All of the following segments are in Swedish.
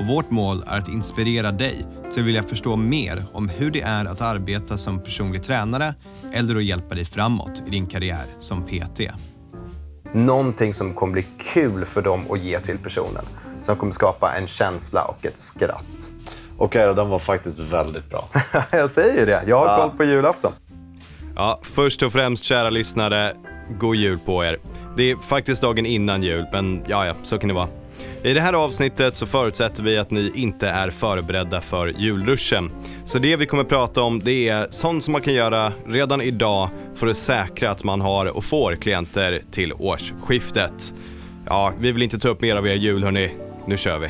och vårt mål är att inspirera dig till att vilja förstå mer om hur det är att arbeta som personlig tränare eller att hjälpa dig framåt i din karriär som PT. Någonting som kommer bli kul för dem att ge till personen. Som kommer skapa en känsla och ett skratt. Okej, den var faktiskt väldigt bra. Jag säger ju det. Jag har Ja. koll på julafton. Ja, först och främst kära lyssnare, god jul på er. Det är faktiskt dagen innan jul, men ja, ja, så kan det vara. I det här avsnittet så förutsätter vi att ni inte är förberedda för julruschen. Så det vi kommer prata om det är sånt som man kan göra redan idag för att säkra att man har och får klienter till årsskiftet. Ja, vi vill inte ta upp mer av er jul hörni. Nu kör vi.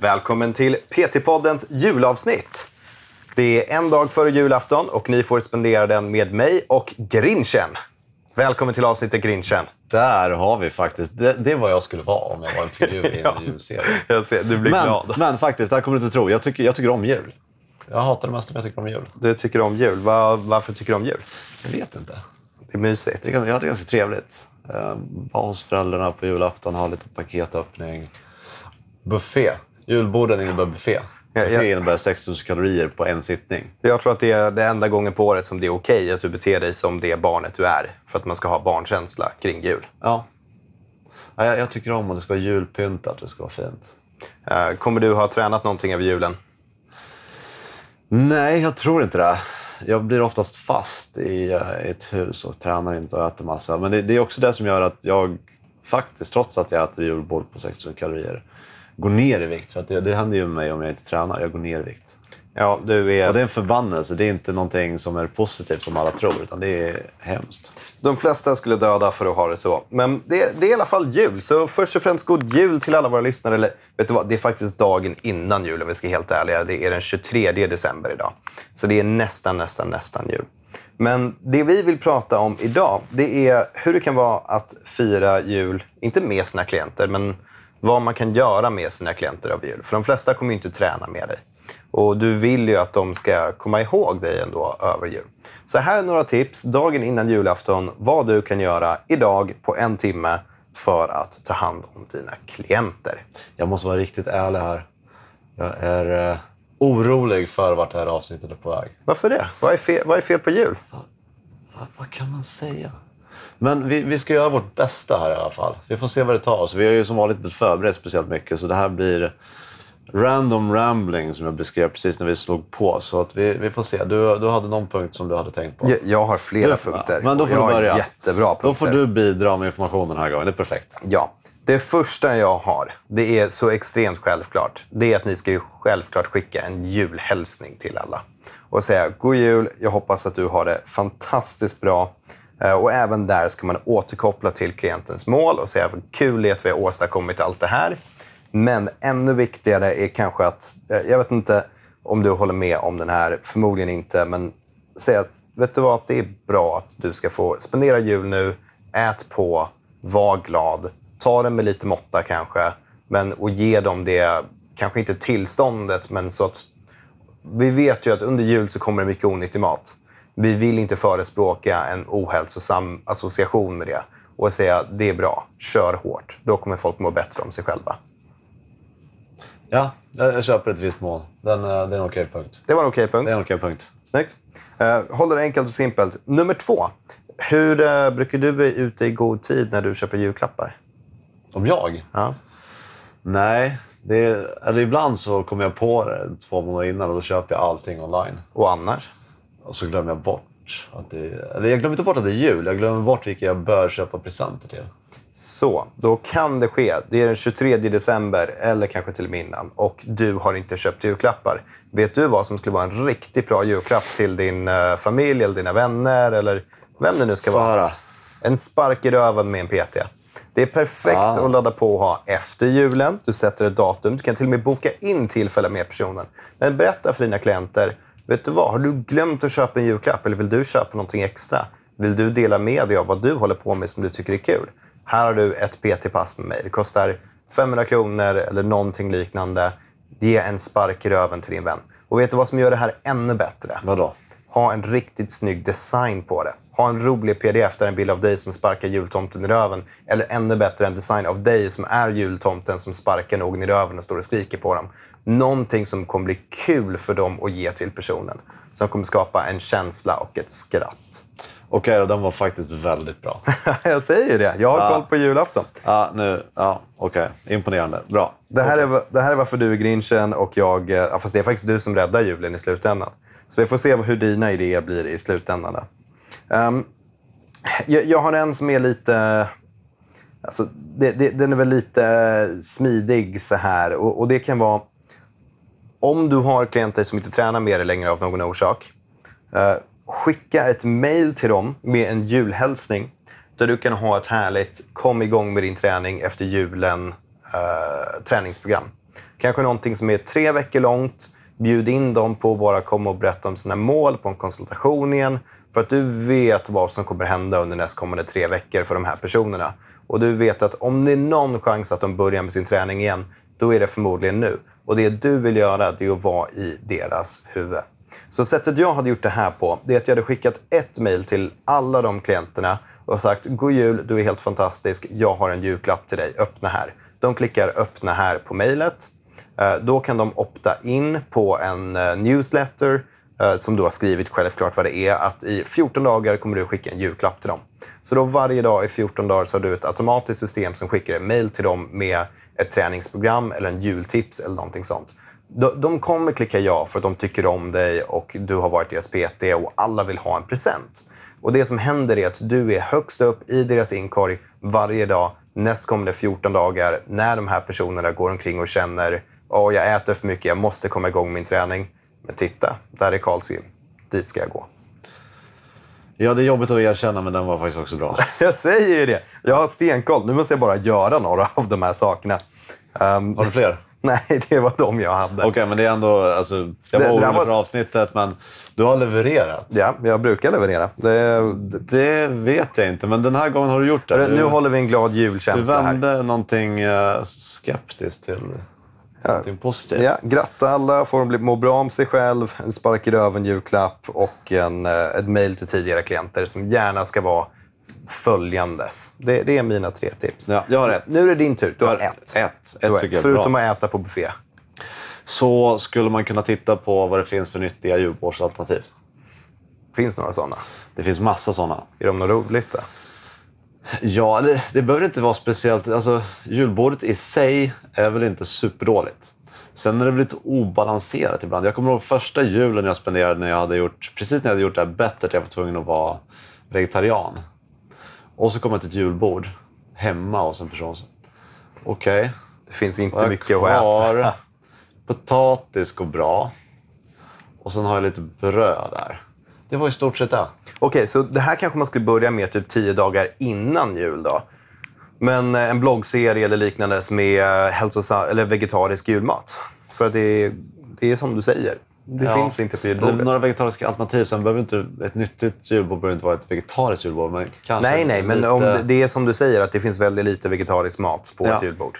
Välkommen till PT-poddens julavsnitt. Det är en dag före julafton och ni får spendera den med mig och Grinchen. Välkommen till avsnittet Grinchen. Där har vi faktiskt. Det, det är vad jag skulle vara om jag var en figur i en Ja. julserie. Jag ser, du blir Men, glad. men faktiskt, det här kommer du inte tro. Jag tycker, jag tycker om jul. Jag hatar det mesta, men jag tycker om jul. Du tycker om jul. Va- varför tycker du om jul? Jag vet inte. Det är mysigt. Det är, ganska- ja, det är ganska trevligt. Vara hos föräldrarna på julafton, ha lite paketöppning. Buffé. Julborden innebär buffé. Ja, ja. Buffé innebär 6000 kalorier på en sittning. Jag tror att det är det enda gången på året som det är okej att du beter dig som det barnet du är. För att man ska ha barnkänsla kring jul. Ja. Ja, jag, jag tycker om att det ska vara julpyntat, det ska vara fint. Eh, Kommer du ha tränat någonting över julen? Nej, jag tror inte det. Jag blir oftast fast i eh, ett hus och tränar inte och äter massa. Men det, det är också det som gör att jag faktiskt, trots att jag äter julbord på 600 kalorier, går ner i vikt. För att det, det händer ju med mig om jag inte tränar. Jag går ner i vikt. Ja, du är... Och det är en förbannelse. Det är inte någonting som är positivt som alla tror, utan det är hemskt. De flesta skulle döda för att ha det så. Men det, det är i alla fall jul. Så först och främst god jul till alla våra lyssnare. Eller, vet du vad? Det är faktiskt dagen innan jul om vi ska vara helt ärliga. Det är den 23 december idag. Så det är nästan, nästan, nästan jul. Men det vi vill prata om idag, det är hur det kan vara att fira jul, inte med sina klienter, men vad man kan göra med sina klienter över jul. För de flesta kommer ju inte träna med dig. Och du vill ju att de ska komma ihåg dig ändå över jul. Så här är några tips dagen innan julafton vad du kan göra idag på en timme för att ta hand om dina klienter. Jag måste vara riktigt ärlig här. Jag är eh, orolig för vart det här avsnittet är på väg. Varför det? Vad är fel, vad är fel på jul? Vad, vad kan man säga? Men vi, vi ska göra vårt bästa här i alla fall. Vi får se vad det tar oss. Vi har ju som vanligt inte förberett speciellt mycket, så det här blir random rambling som jag beskrev precis när vi slog på. Så att vi, vi får se. Du, du hade någon punkt som du hade tänkt på. Jag, jag har flera Ja, punkter. Men då får jag du börja. jättebra punkter. Då får du bidra med information den här gången. Det är perfekt. Ja. Det första jag har, det är så extremt självklart. Det är att ni ska ju självklart skicka en julhälsning till alla. Och säga God jul, jag hoppas att du har det fantastiskt bra. Eh, och även där ska man återkoppla till klientens mål och säga vad kul det är att vi har åstadkommit allt det här. Men ännu viktigare är kanske att, eh, jag vet inte om du håller med om den här, förmodligen inte, men säg att vet du vad, det är bra att du ska få spendera jul nu, ät på, var glad, ta det med lite måtta kanske, men och ge dem det, kanske inte tillståndet, men så att vi vet ju att under jul så kommer det mycket onyttig mat. Vi vill inte förespråka en ohälsosam association med det och säga det är bra, kör hårt. Då kommer folk må bättre om sig själva. Ja, jag, köper ett visst mål. Den, eh, det är en okej punkt. Det var en okej punkt. Det är en okej punkt. Snyggt. Uh, håll det enkelt och simpelt. Nummer två. Hur eh, brukar du vara ute i god tid när du köper julklappar? Om jag? Ja. Nej. Det är, eller ibland så kommer jag på det två månader innan och då köper jag allting online. Och annars? Och så glömmer jag bort att det Eller jag glömmer inte bort att det är jul. Jag glömmer bort vilka jag bör köpa presenter till. Så, då kan det ske. Det är den 23 december, eller kanske till och med innan, och du har inte köpt julklappar. Vet du vad som skulle vara en riktigt bra julklapp till din eh, familj, eller dina vänner, eller vem det nu ska vara? En spark i röven med en PT. Det är perfekt Ah. att ladda på och ha efter julen. Du sätter ett datum. Du kan till och med boka in tillfälle med personen. Men berätta för dina klienter. Vet du vad? Har du glömt att köpa en julklapp eller vill du köpa någonting extra? Vill du dela med dig av vad du håller på med som du tycker är kul? Här har du ett PT-pass med mig. Det kostar 500 kronor eller någonting liknande. Ge en spark i röven till din vän. Och vet du vad som gör det här ännu bättre? Vadå? Ha en riktigt snygg design på det. Ha en rolig pdf där en bild av dig som sparkar jultomten i röven. Eller ännu bättre, en design av dig som är jultomten som sparkar någon i röven och står och skriker på dem. Någonting som kommer bli kul för dem att ge till personen. Som kommer skapa en känsla och ett skratt. Okej då, den var faktiskt väldigt bra. Jag säger ju det. Jag har Ja. koll på julafton. Ja, nu, ja, okej. Imponerande. Bra. Det här, är, det här är varför du är grinchen och jag... eh, Ja, fast det är faktiskt du som räddar julen i slutändan. Så vi får se hur dina idéer blir i slutändan. Ehm, jag, jag har en som är lite... Alltså, det, det, den är väl lite smidig så här. Och, och det kan vara... Om du har klienter som inte tränar med dig längre av någon orsak. Eh, skicka ett mail till dem med en julhälsning. Där du kan ha ett härligt kom igång med din träning efter julen eh, träningsprogram. Kanske någonting som är tre veckor långt. Bjud in dem på att bara komma och berätta om sina mål på en konsultation igen. För att du vet vad som kommer hända under nästkommande tre veckor för de här personerna. Och du vet att om det är någon chans att de börjar med sin träning igen, då är det förmodligen nu. Och det du vill göra, det är att vara i deras huvud. Så sättet jag hade gjort det här på, det är att jag hade skickat ett mejl till alla de klienterna och sagt God jul, du är helt fantastisk, jag har en julklapp till dig, öppna här. De klickar öppna här på mejlet. Eh, då kan de opta in på en eh, newsletter eh, som du har skrivit självklart vad det är. Att i 14 dagar kommer du skicka en julklapp till dem. Så då varje dag i 14 dagar så har du ett automatiskt system som skickar ett mejl till dem med ett träningsprogram eller en jultips eller någonting sånt. De, de kommer klicka ja för att de tycker om dig och du har varit deras PT och alla vill ha en present. Och det som händer är att du är högst upp i deras inkorg varje dag nästkommande 14 dagar när de här personerna går omkring och känner att jag äter för mycket, jag måste komma igång med min träning. Men titta, där är Karls gym. Dit ska jag gå. Ja, det är jobbigt att erkänna, men den var faktiskt också bra. Jag säger ju det. Jag har stenkoll. Nu måste jag bara göra några av de här sakerna. Ehm, Har du fler? nej, det var de jag hade. Okej, men det är ändå... Alltså, jag var det orolig var- för avsnittet, men du har levererat. Ja, jag brukar leverera. Det, det, Det vet jag inte, men den här gången har du gjort det. Du, nu håller vi en glad du julkänsla här. vände någonting eh, skeptiskt till någonting positivt. Ja, gratta alla, får bli- må bra om sig själv, en spark i röven julklapp och en, eh, ett mejl till tidigare klienter som gärna ska vara följandes. Det, det är mina tre tips. Ja, jag har ett. Nu är det din tur. Du har ett. ett. Ett har är Förutom att äta på buffé. Så skulle man kunna titta på vad det finns för nyttiga julbordsalternativ. Finns några sådana? Det finns massa sådana. Är de något roligt? Då? Ja, det, det behöver inte vara speciellt. Alltså, julbordet i sig är väl inte superdåligt. Sen är det väl lite obalanserat ibland. Jag kommer ihåg första julen jag spenderade när jag hade gjort, precis när jag hade gjort det här bettet, jag var tvungen att vara vegetarian. Och så kom jag till ett julbord hemma hos en person. Okej, Det finns inte mycket att kvar? äta. Potatis går bra. Och sen har jag lite bröd där. Det var i stort sett det. Okej, så det här kanske man skulle börja med typ tio dagar innan jul då. Men eh, en bloggserie eller liknande som är hälsosam, eller vegetarisk julmat. För att det är, det är som du säger. Det Ja. finns inte på julbordet. Några vegetariska alternativ. Sen behöver inte ett nyttigt julbord behöver inte vara ett vegetariskt julbord. Men kanske Nej, nej, men lite... om det, det är som du säger att det finns väldigt lite vegetarisk mat på Ja. ett julbord.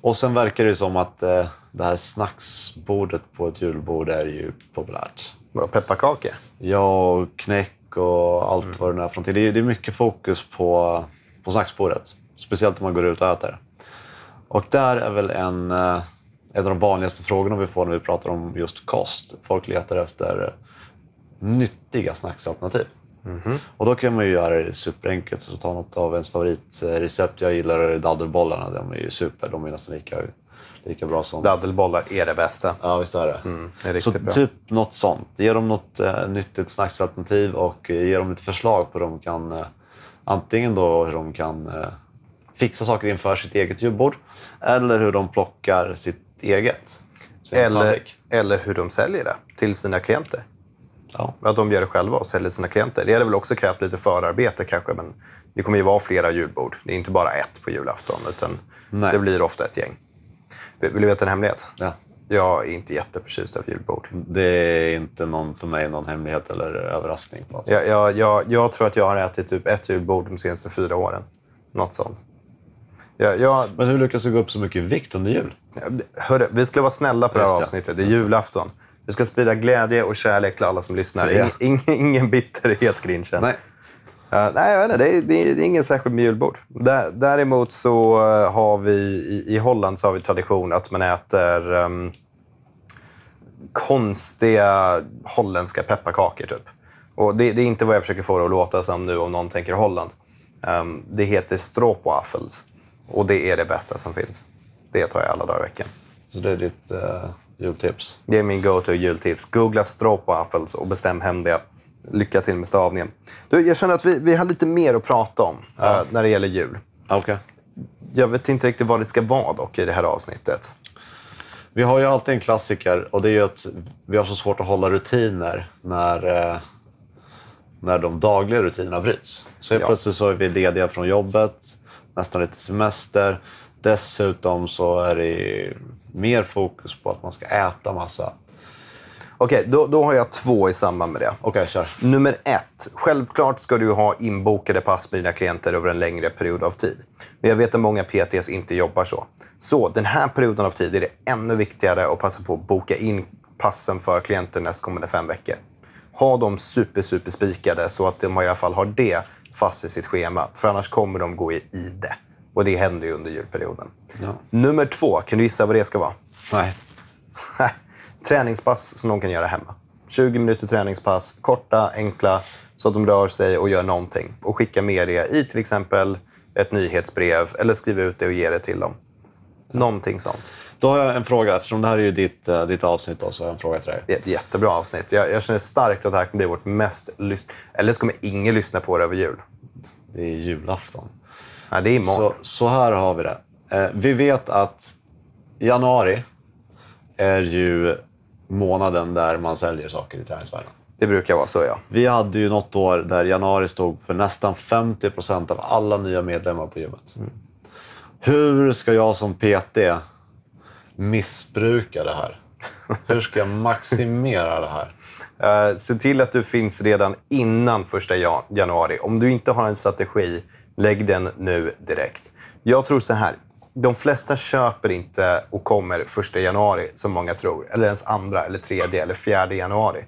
Och sen verkar det som att eh, det här snacksbordet på ett julbord är ju populärt. Vadå, Pepparkakor? Ja, och knäck och allt Mm. vad det är för någonting. Det är, mycket fokus på, på snacksbordet. Speciellt om man går ut och äter. Och där är väl en, eh, en av de vanligaste frågorna vi får när vi pratar om just kost. Folk letar efter nyttiga snacksalternativ. Mhm. Och då kan man ju göra det superenkelt. Så ta något av ens favoritrecept. Jag gillar daddelbollarna. De är ju super. De är nästan lika, lika bra som... Daddelbollar är det bästa. Ja, visst är det. det är så bra. typ något sånt. Ge dem något eh, nyttigt snacksalternativ och eh, ge dem lite förslag på hur de kan... Eh, antingen då hur de kan eh, fixa saker inför sitt eget julbord eller hur de plockar sitt eget. Sin Eller, tallrik. eller hur de säljer det till sina klienter. Ja. Att de gör det själva och säljer sina klienter. Det hade väl också krävt lite förarbete kanske, men det kommer ju vara flera julbord. Det är inte bara ett på julafton, utan Nej. det blir ofta ett gäng. Vill du veta en hemlighet? Ja. Jag är inte jätteförtjust av julbord. Det är inte någon, för mig någon hemlighet eller överraskning. På något sätt. Jag, jag, jag, tror att jag har ätit typ ett julbord de senaste fyra åren. Något sånt. Jag, jag, Men hur lyckas du gå upp så mycket i vikt under jul? hörru, vi ska vara snälla på det här Just det. avsnittet. Det är julafton. Vi ska sprida glädje och kärlek till alla som lyssnar. Ja. Ing, ing, ingen bitterhet, Grinchen. Nej. Uh, nej, jag vet inte, det, är, det, är, ingen särskild med julbord. Dä- Däremot så eh, har vi i, i Holland så har vi tradition att man äter ehm, konstiga holländska pepparkakor. Typ. Och det, det är inte vad jag försöker få det att låta som nu om någon tänker Holland. Ehm, det heter stroopwafels och det är det bästa som finns. Det tar jag alla dagar i veckan. Så det är ditt uh, jultips? Det är min go-to jultips. Googla stroopwafels och bestäm hem det. Lycka till med stavningen. Du, jag känner att vi, vi har lite mer att prata om eh, när det gäller jul. Okej. Jag vet inte riktigt vad det ska vara dock i det här avsnittet. Vi har ju alltid en klassiker och det är ju att vi har så svårt att hålla rutiner när, eh, när de dagliga rutinerna bryts. Så helt Ja. plötsligt så är vi lediga från jobbet, nästan lite semester. Dessutom så är det mer fokus på att man ska äta massa. Okej, då, då har jag två i samband med det. Okej, kör. Nummer ett. Självklart ska du ha inbokade pass med dina klienter över en längre period av tid. Men jag vet att många PTs inte jobbar så. Så den här perioden av tid är det ännu viktigare att passa på att boka in passen för klienter nästkommande fem veckor. Ha dem super, super spikade så att de i alla fall har det fast i sitt schema. För annars kommer de gå i ide. Och det händer ju under julperioden. Ja. Nummer två. Kan du gissa vad det ska vara? Nej. Träningspass som de kan göra hemma. 20 minuter träningspass, korta, enkla, så att de rör sig och gör någonting. Och skicka med det i till exempel ett nyhetsbrev eller skriva ut det och ge det till dem. Någonting sånt. Då har jag en fråga. Eftersom det här är ju ditt, eh, ditt avsnitt då, så har jag en fråga till dig. Det är ett jättebra avsnitt. Jag, jag känner starkt att det här kommer bli vårt mest lyssnade... Eller så kommer ingen lyssna på det över jul. Det är julafton. Nej, det är imorgon. Så, så här har vi det. Eh, vi vet att januari är ju månaden där man säljer saker i träningsvärlden. Det brukar vara så, ja. Vi hade ju något år där januari stod för nästan 50 procent av alla nya medlemmar på gymmet. Hur ska jag som PT missbruka det här? Hur ska jag maximera det här? Uh, se till att du finns redan innan första jan- januari. Om du inte har en strategi, lägg den nu direkt. Jag tror så här. De flesta köper inte och kommer första januari som många tror. Eller ens andra, eller tredje eller fjärde januari.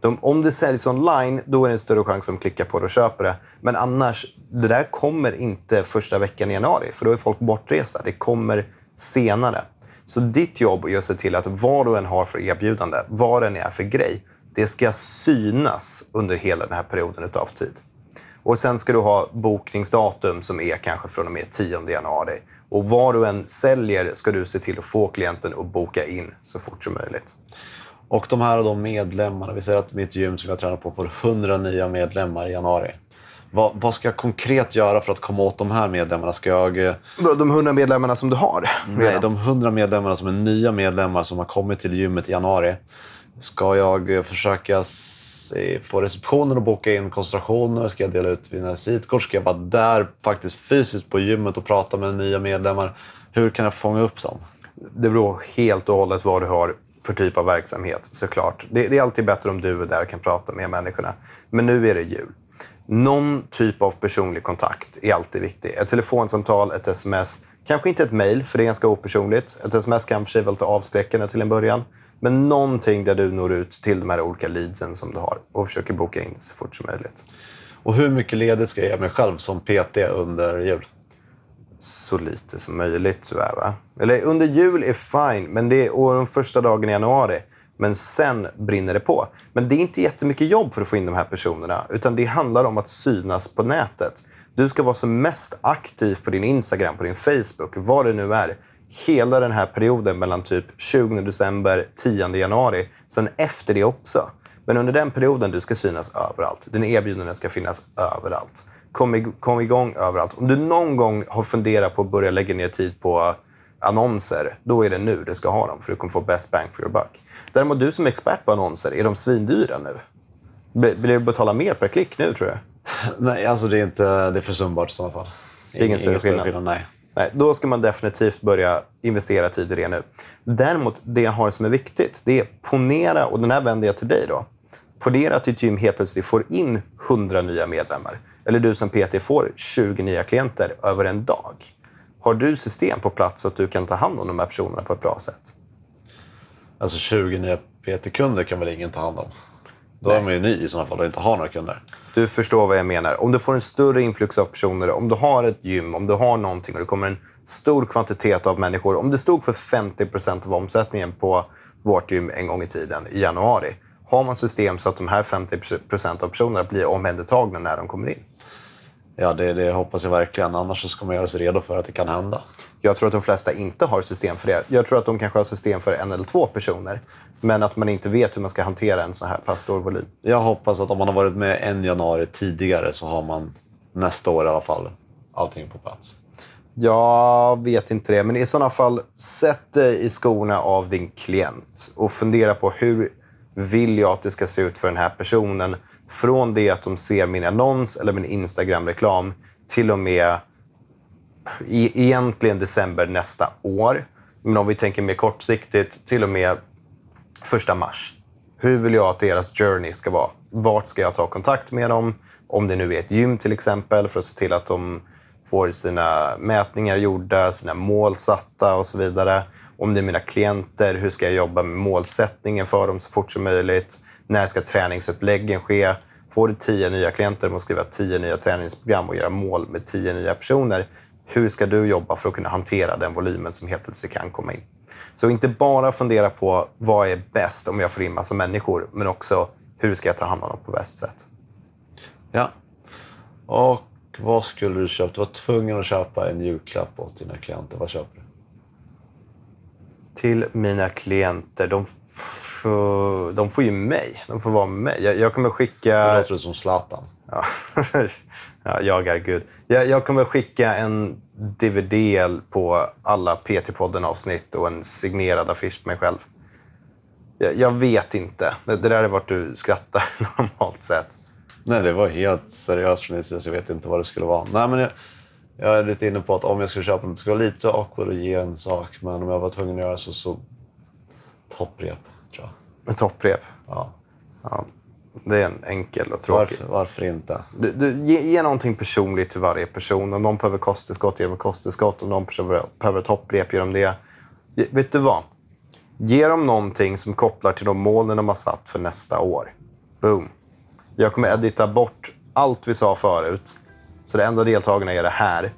De, om det säljs online, då är det en större chans att de klickar på det och köper det. Men annars, det där kommer inte första veckan i januari. För då är folk bortresta. Det kommer senare. Så ditt jobb är att se till att vad du än har för erbjudande, vad det än är för grej, det ska synas under hela den här perioden utav tid. Och sen ska du ha bokningsdatum som är kanske från och med 10 januari. Och vad du än säljer ska du se till att få klienten att boka in så fort som möjligt. Och de här då medlemmarna. Vi säger att mitt gym som jag tränar på får 100 nya medlemmar i januari. Vad, vad ska jag konkret göra för att komma åt de här medlemmarna? Ska jag... eh, De 100 medlemmarna som du har Nej, redan. de 100 medlemmarna som är nya medlemmar som har kommit till gymmet i januari. Ska jag eh, försöka på receptionen och boka in koncentrationer? Ska jag dela ut mina visitkort? Ska jag vara där faktiskt fysiskt på gymmet och prata med nya medlemmar? Hur kan jag fånga upp dem? Det beror helt och hållet vad du har för typ av verksamhet, såklart. Det, det är alltid bättre om du är där och kan prata med människorna. Men nu är det jul. Någon typ av personlig kontakt är alltid viktig. Ett telefonsamtal, ett sms, kanske inte ett mejl, för det är ganska opersonligt. Ett sms kanske är väldigt avskräckande till en början. Men någonting där du når ut till de här olika leadsen som du har och försöker boka in så fort som möjligt. Och hur mycket ledigt ska jag ge mig själv som PT under jul? så lite som möjligt tyvärr. Va? Eller under jul är fine, men det är och de första dagen i januari. Men sen brinner det på. Men det är inte jättemycket jobb för att få in de här personerna. Utan det handlar om att synas på nätet. Du ska vara som mest aktiv på din Instagram, på din Facebook, vad det nu är. Hela den här perioden mellan typ 20 december, 10 januari. Sen efter det också. Men under den perioden du ska synas överallt. Dina erbjudanden ska finnas överallt. Kom, ig- kom igång överallt. Om du någon gång har funderat på att börja lägga ner tid på annonser, då är det nu du ska ha dem. För du kommer få best bang for your buck. Däremot du som är expert på annonser, är de svindyra nu? Blir du betala mer per klick nu tror du? Nej, alltså det är, inte, det är försumbart i sådana fall. är ingen större skillnad. Nej. Nej, då ska man definitivt börja investera tid i det nu. Däremot, det jag har som är viktigt, det är ponera, och den här vänder jag till dig då. Ponera att ditt gym helt plötsligt får in 100 nya medlemmar. Eller du som PT får 20 nya klienter över en dag. Har du system på plats så att du kan ta hand om de här personerna på ett bra sätt? Alltså 20 nya PT-kunder kan väl ingen ta hand om? Då är man ju ny i sådana fall och inte har några kunder. Du förstår vad jag menar. Om du får en större influx av personer, om du har ett gym, om du har någonting och det kommer en stor kvantitet av människor. Om det stod för 50% av omsättningen på vårt gym en gång i tiden, i januari. Har man system så att de här 50% av personerna blir omhändertagna när de kommer in? Ja, det, det hoppas jag verkligen. Annars så ska man göra sig redo för att det kan hända. Jag tror att de flesta inte har system för det. Jag tror att de kanske har system för en eller två personer. Men att man inte vet hur man ska hantera en så här pass stor volym. Jag hoppas att om man har varit med en januari tidigare så har man nästa år i alla fall allting på plats. Jag vet inte det, men i sådana fall, sätt dig i skorna av din klient och fundera på hur vill jag att det ska se ut för den här personen från det att de ser min annons eller min Instagram-reklam till och med e egentligen december nästa år. Men om vi tänker mer kortsiktigt, till och med första mars. Hur vill jag att deras journey ska vara? Vart ska jag ta kontakt med dem? Om det nu är ett gym till exempel, för att se till att de får sina mätningar gjorda, sina mål satta och så vidare. Om det är mina klienter, hur ska jag jobba med målsättningen för dem så fort som möjligt? När ska träningsuppläggen ske? Får du tio nya klienter måste skriva tio nya träningsprogram och göra mål med tio nya personer, hur ska du jobba för att kunna hantera den volymen som helt plötsligt kan komma in? Så inte bara fundera på vad är bäst om jag får in massa människor, men också hur ska jag ta hand om dem på bäst sätt? Ja. Och vad skulle du köpa? Du var tvungen att köpa en julklapp åt dina klienter. Vad köper du? Till mina klienter, de, får, de får ju mig. De får vara med mig. Jag, jag kommer skicka... Det låter som Zlatan. Ja. ja, jag är Gud. Jag, jag kommer skicka en DVD på alla PT-podden-avsnitt och en signerad affisch på mig själv. Jag, jag vet inte. Det, det där är vart du skrattar normalt sett. Nej, det var helt seriöst från din sida, så jag vet inte vad det skulle vara. Nej, men jag, jag är lite inne på att om jag skulle köpa något, det skulle vara lite awkward att ge en sak, men om jag var tvungen att göra så, så topprep, tror jag. En topprep. Ja. Ja, det är en enkel och tråkig. Varför, varför inte? Du, du, ge, ge någonting personligt till varje person. Om någon behöver kosttillskott, ger de kosttillskott. Om någon behöver, behöver topprep, ger de det. Ge, vet du vad? Ge dem någonting som kopplar till de målen de har satt för nästa år. Boom. Jag kommer edita bort allt vi sa förut. Så det enda deltagarna är det här.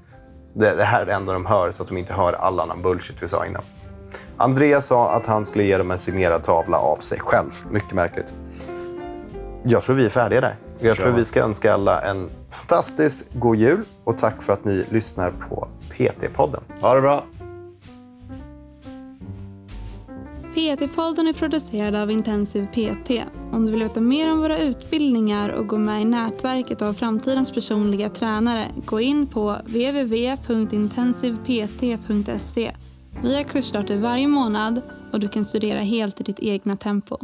Det, det här är det enda de hör, så att de inte hör all annan bullshit vi sa innan. Andreas sa att han skulle ge dem en signerad tavla av sig själv. Mycket märkligt. Jag tror vi är färdiga där. Jag tror vi ska önska alla en fantastiskt god jul och tack för att ni lyssnar på PT-podden. Ha det bra! PT-podden är producerad av Intensiv PT. Om du vill veta mer om våra utbildningar och gå med i nätverket av framtidens personliga tränare, gå in på www.intensivpt.se. Vi har kursstarter varje månad och du kan studera helt i ditt egna tempo.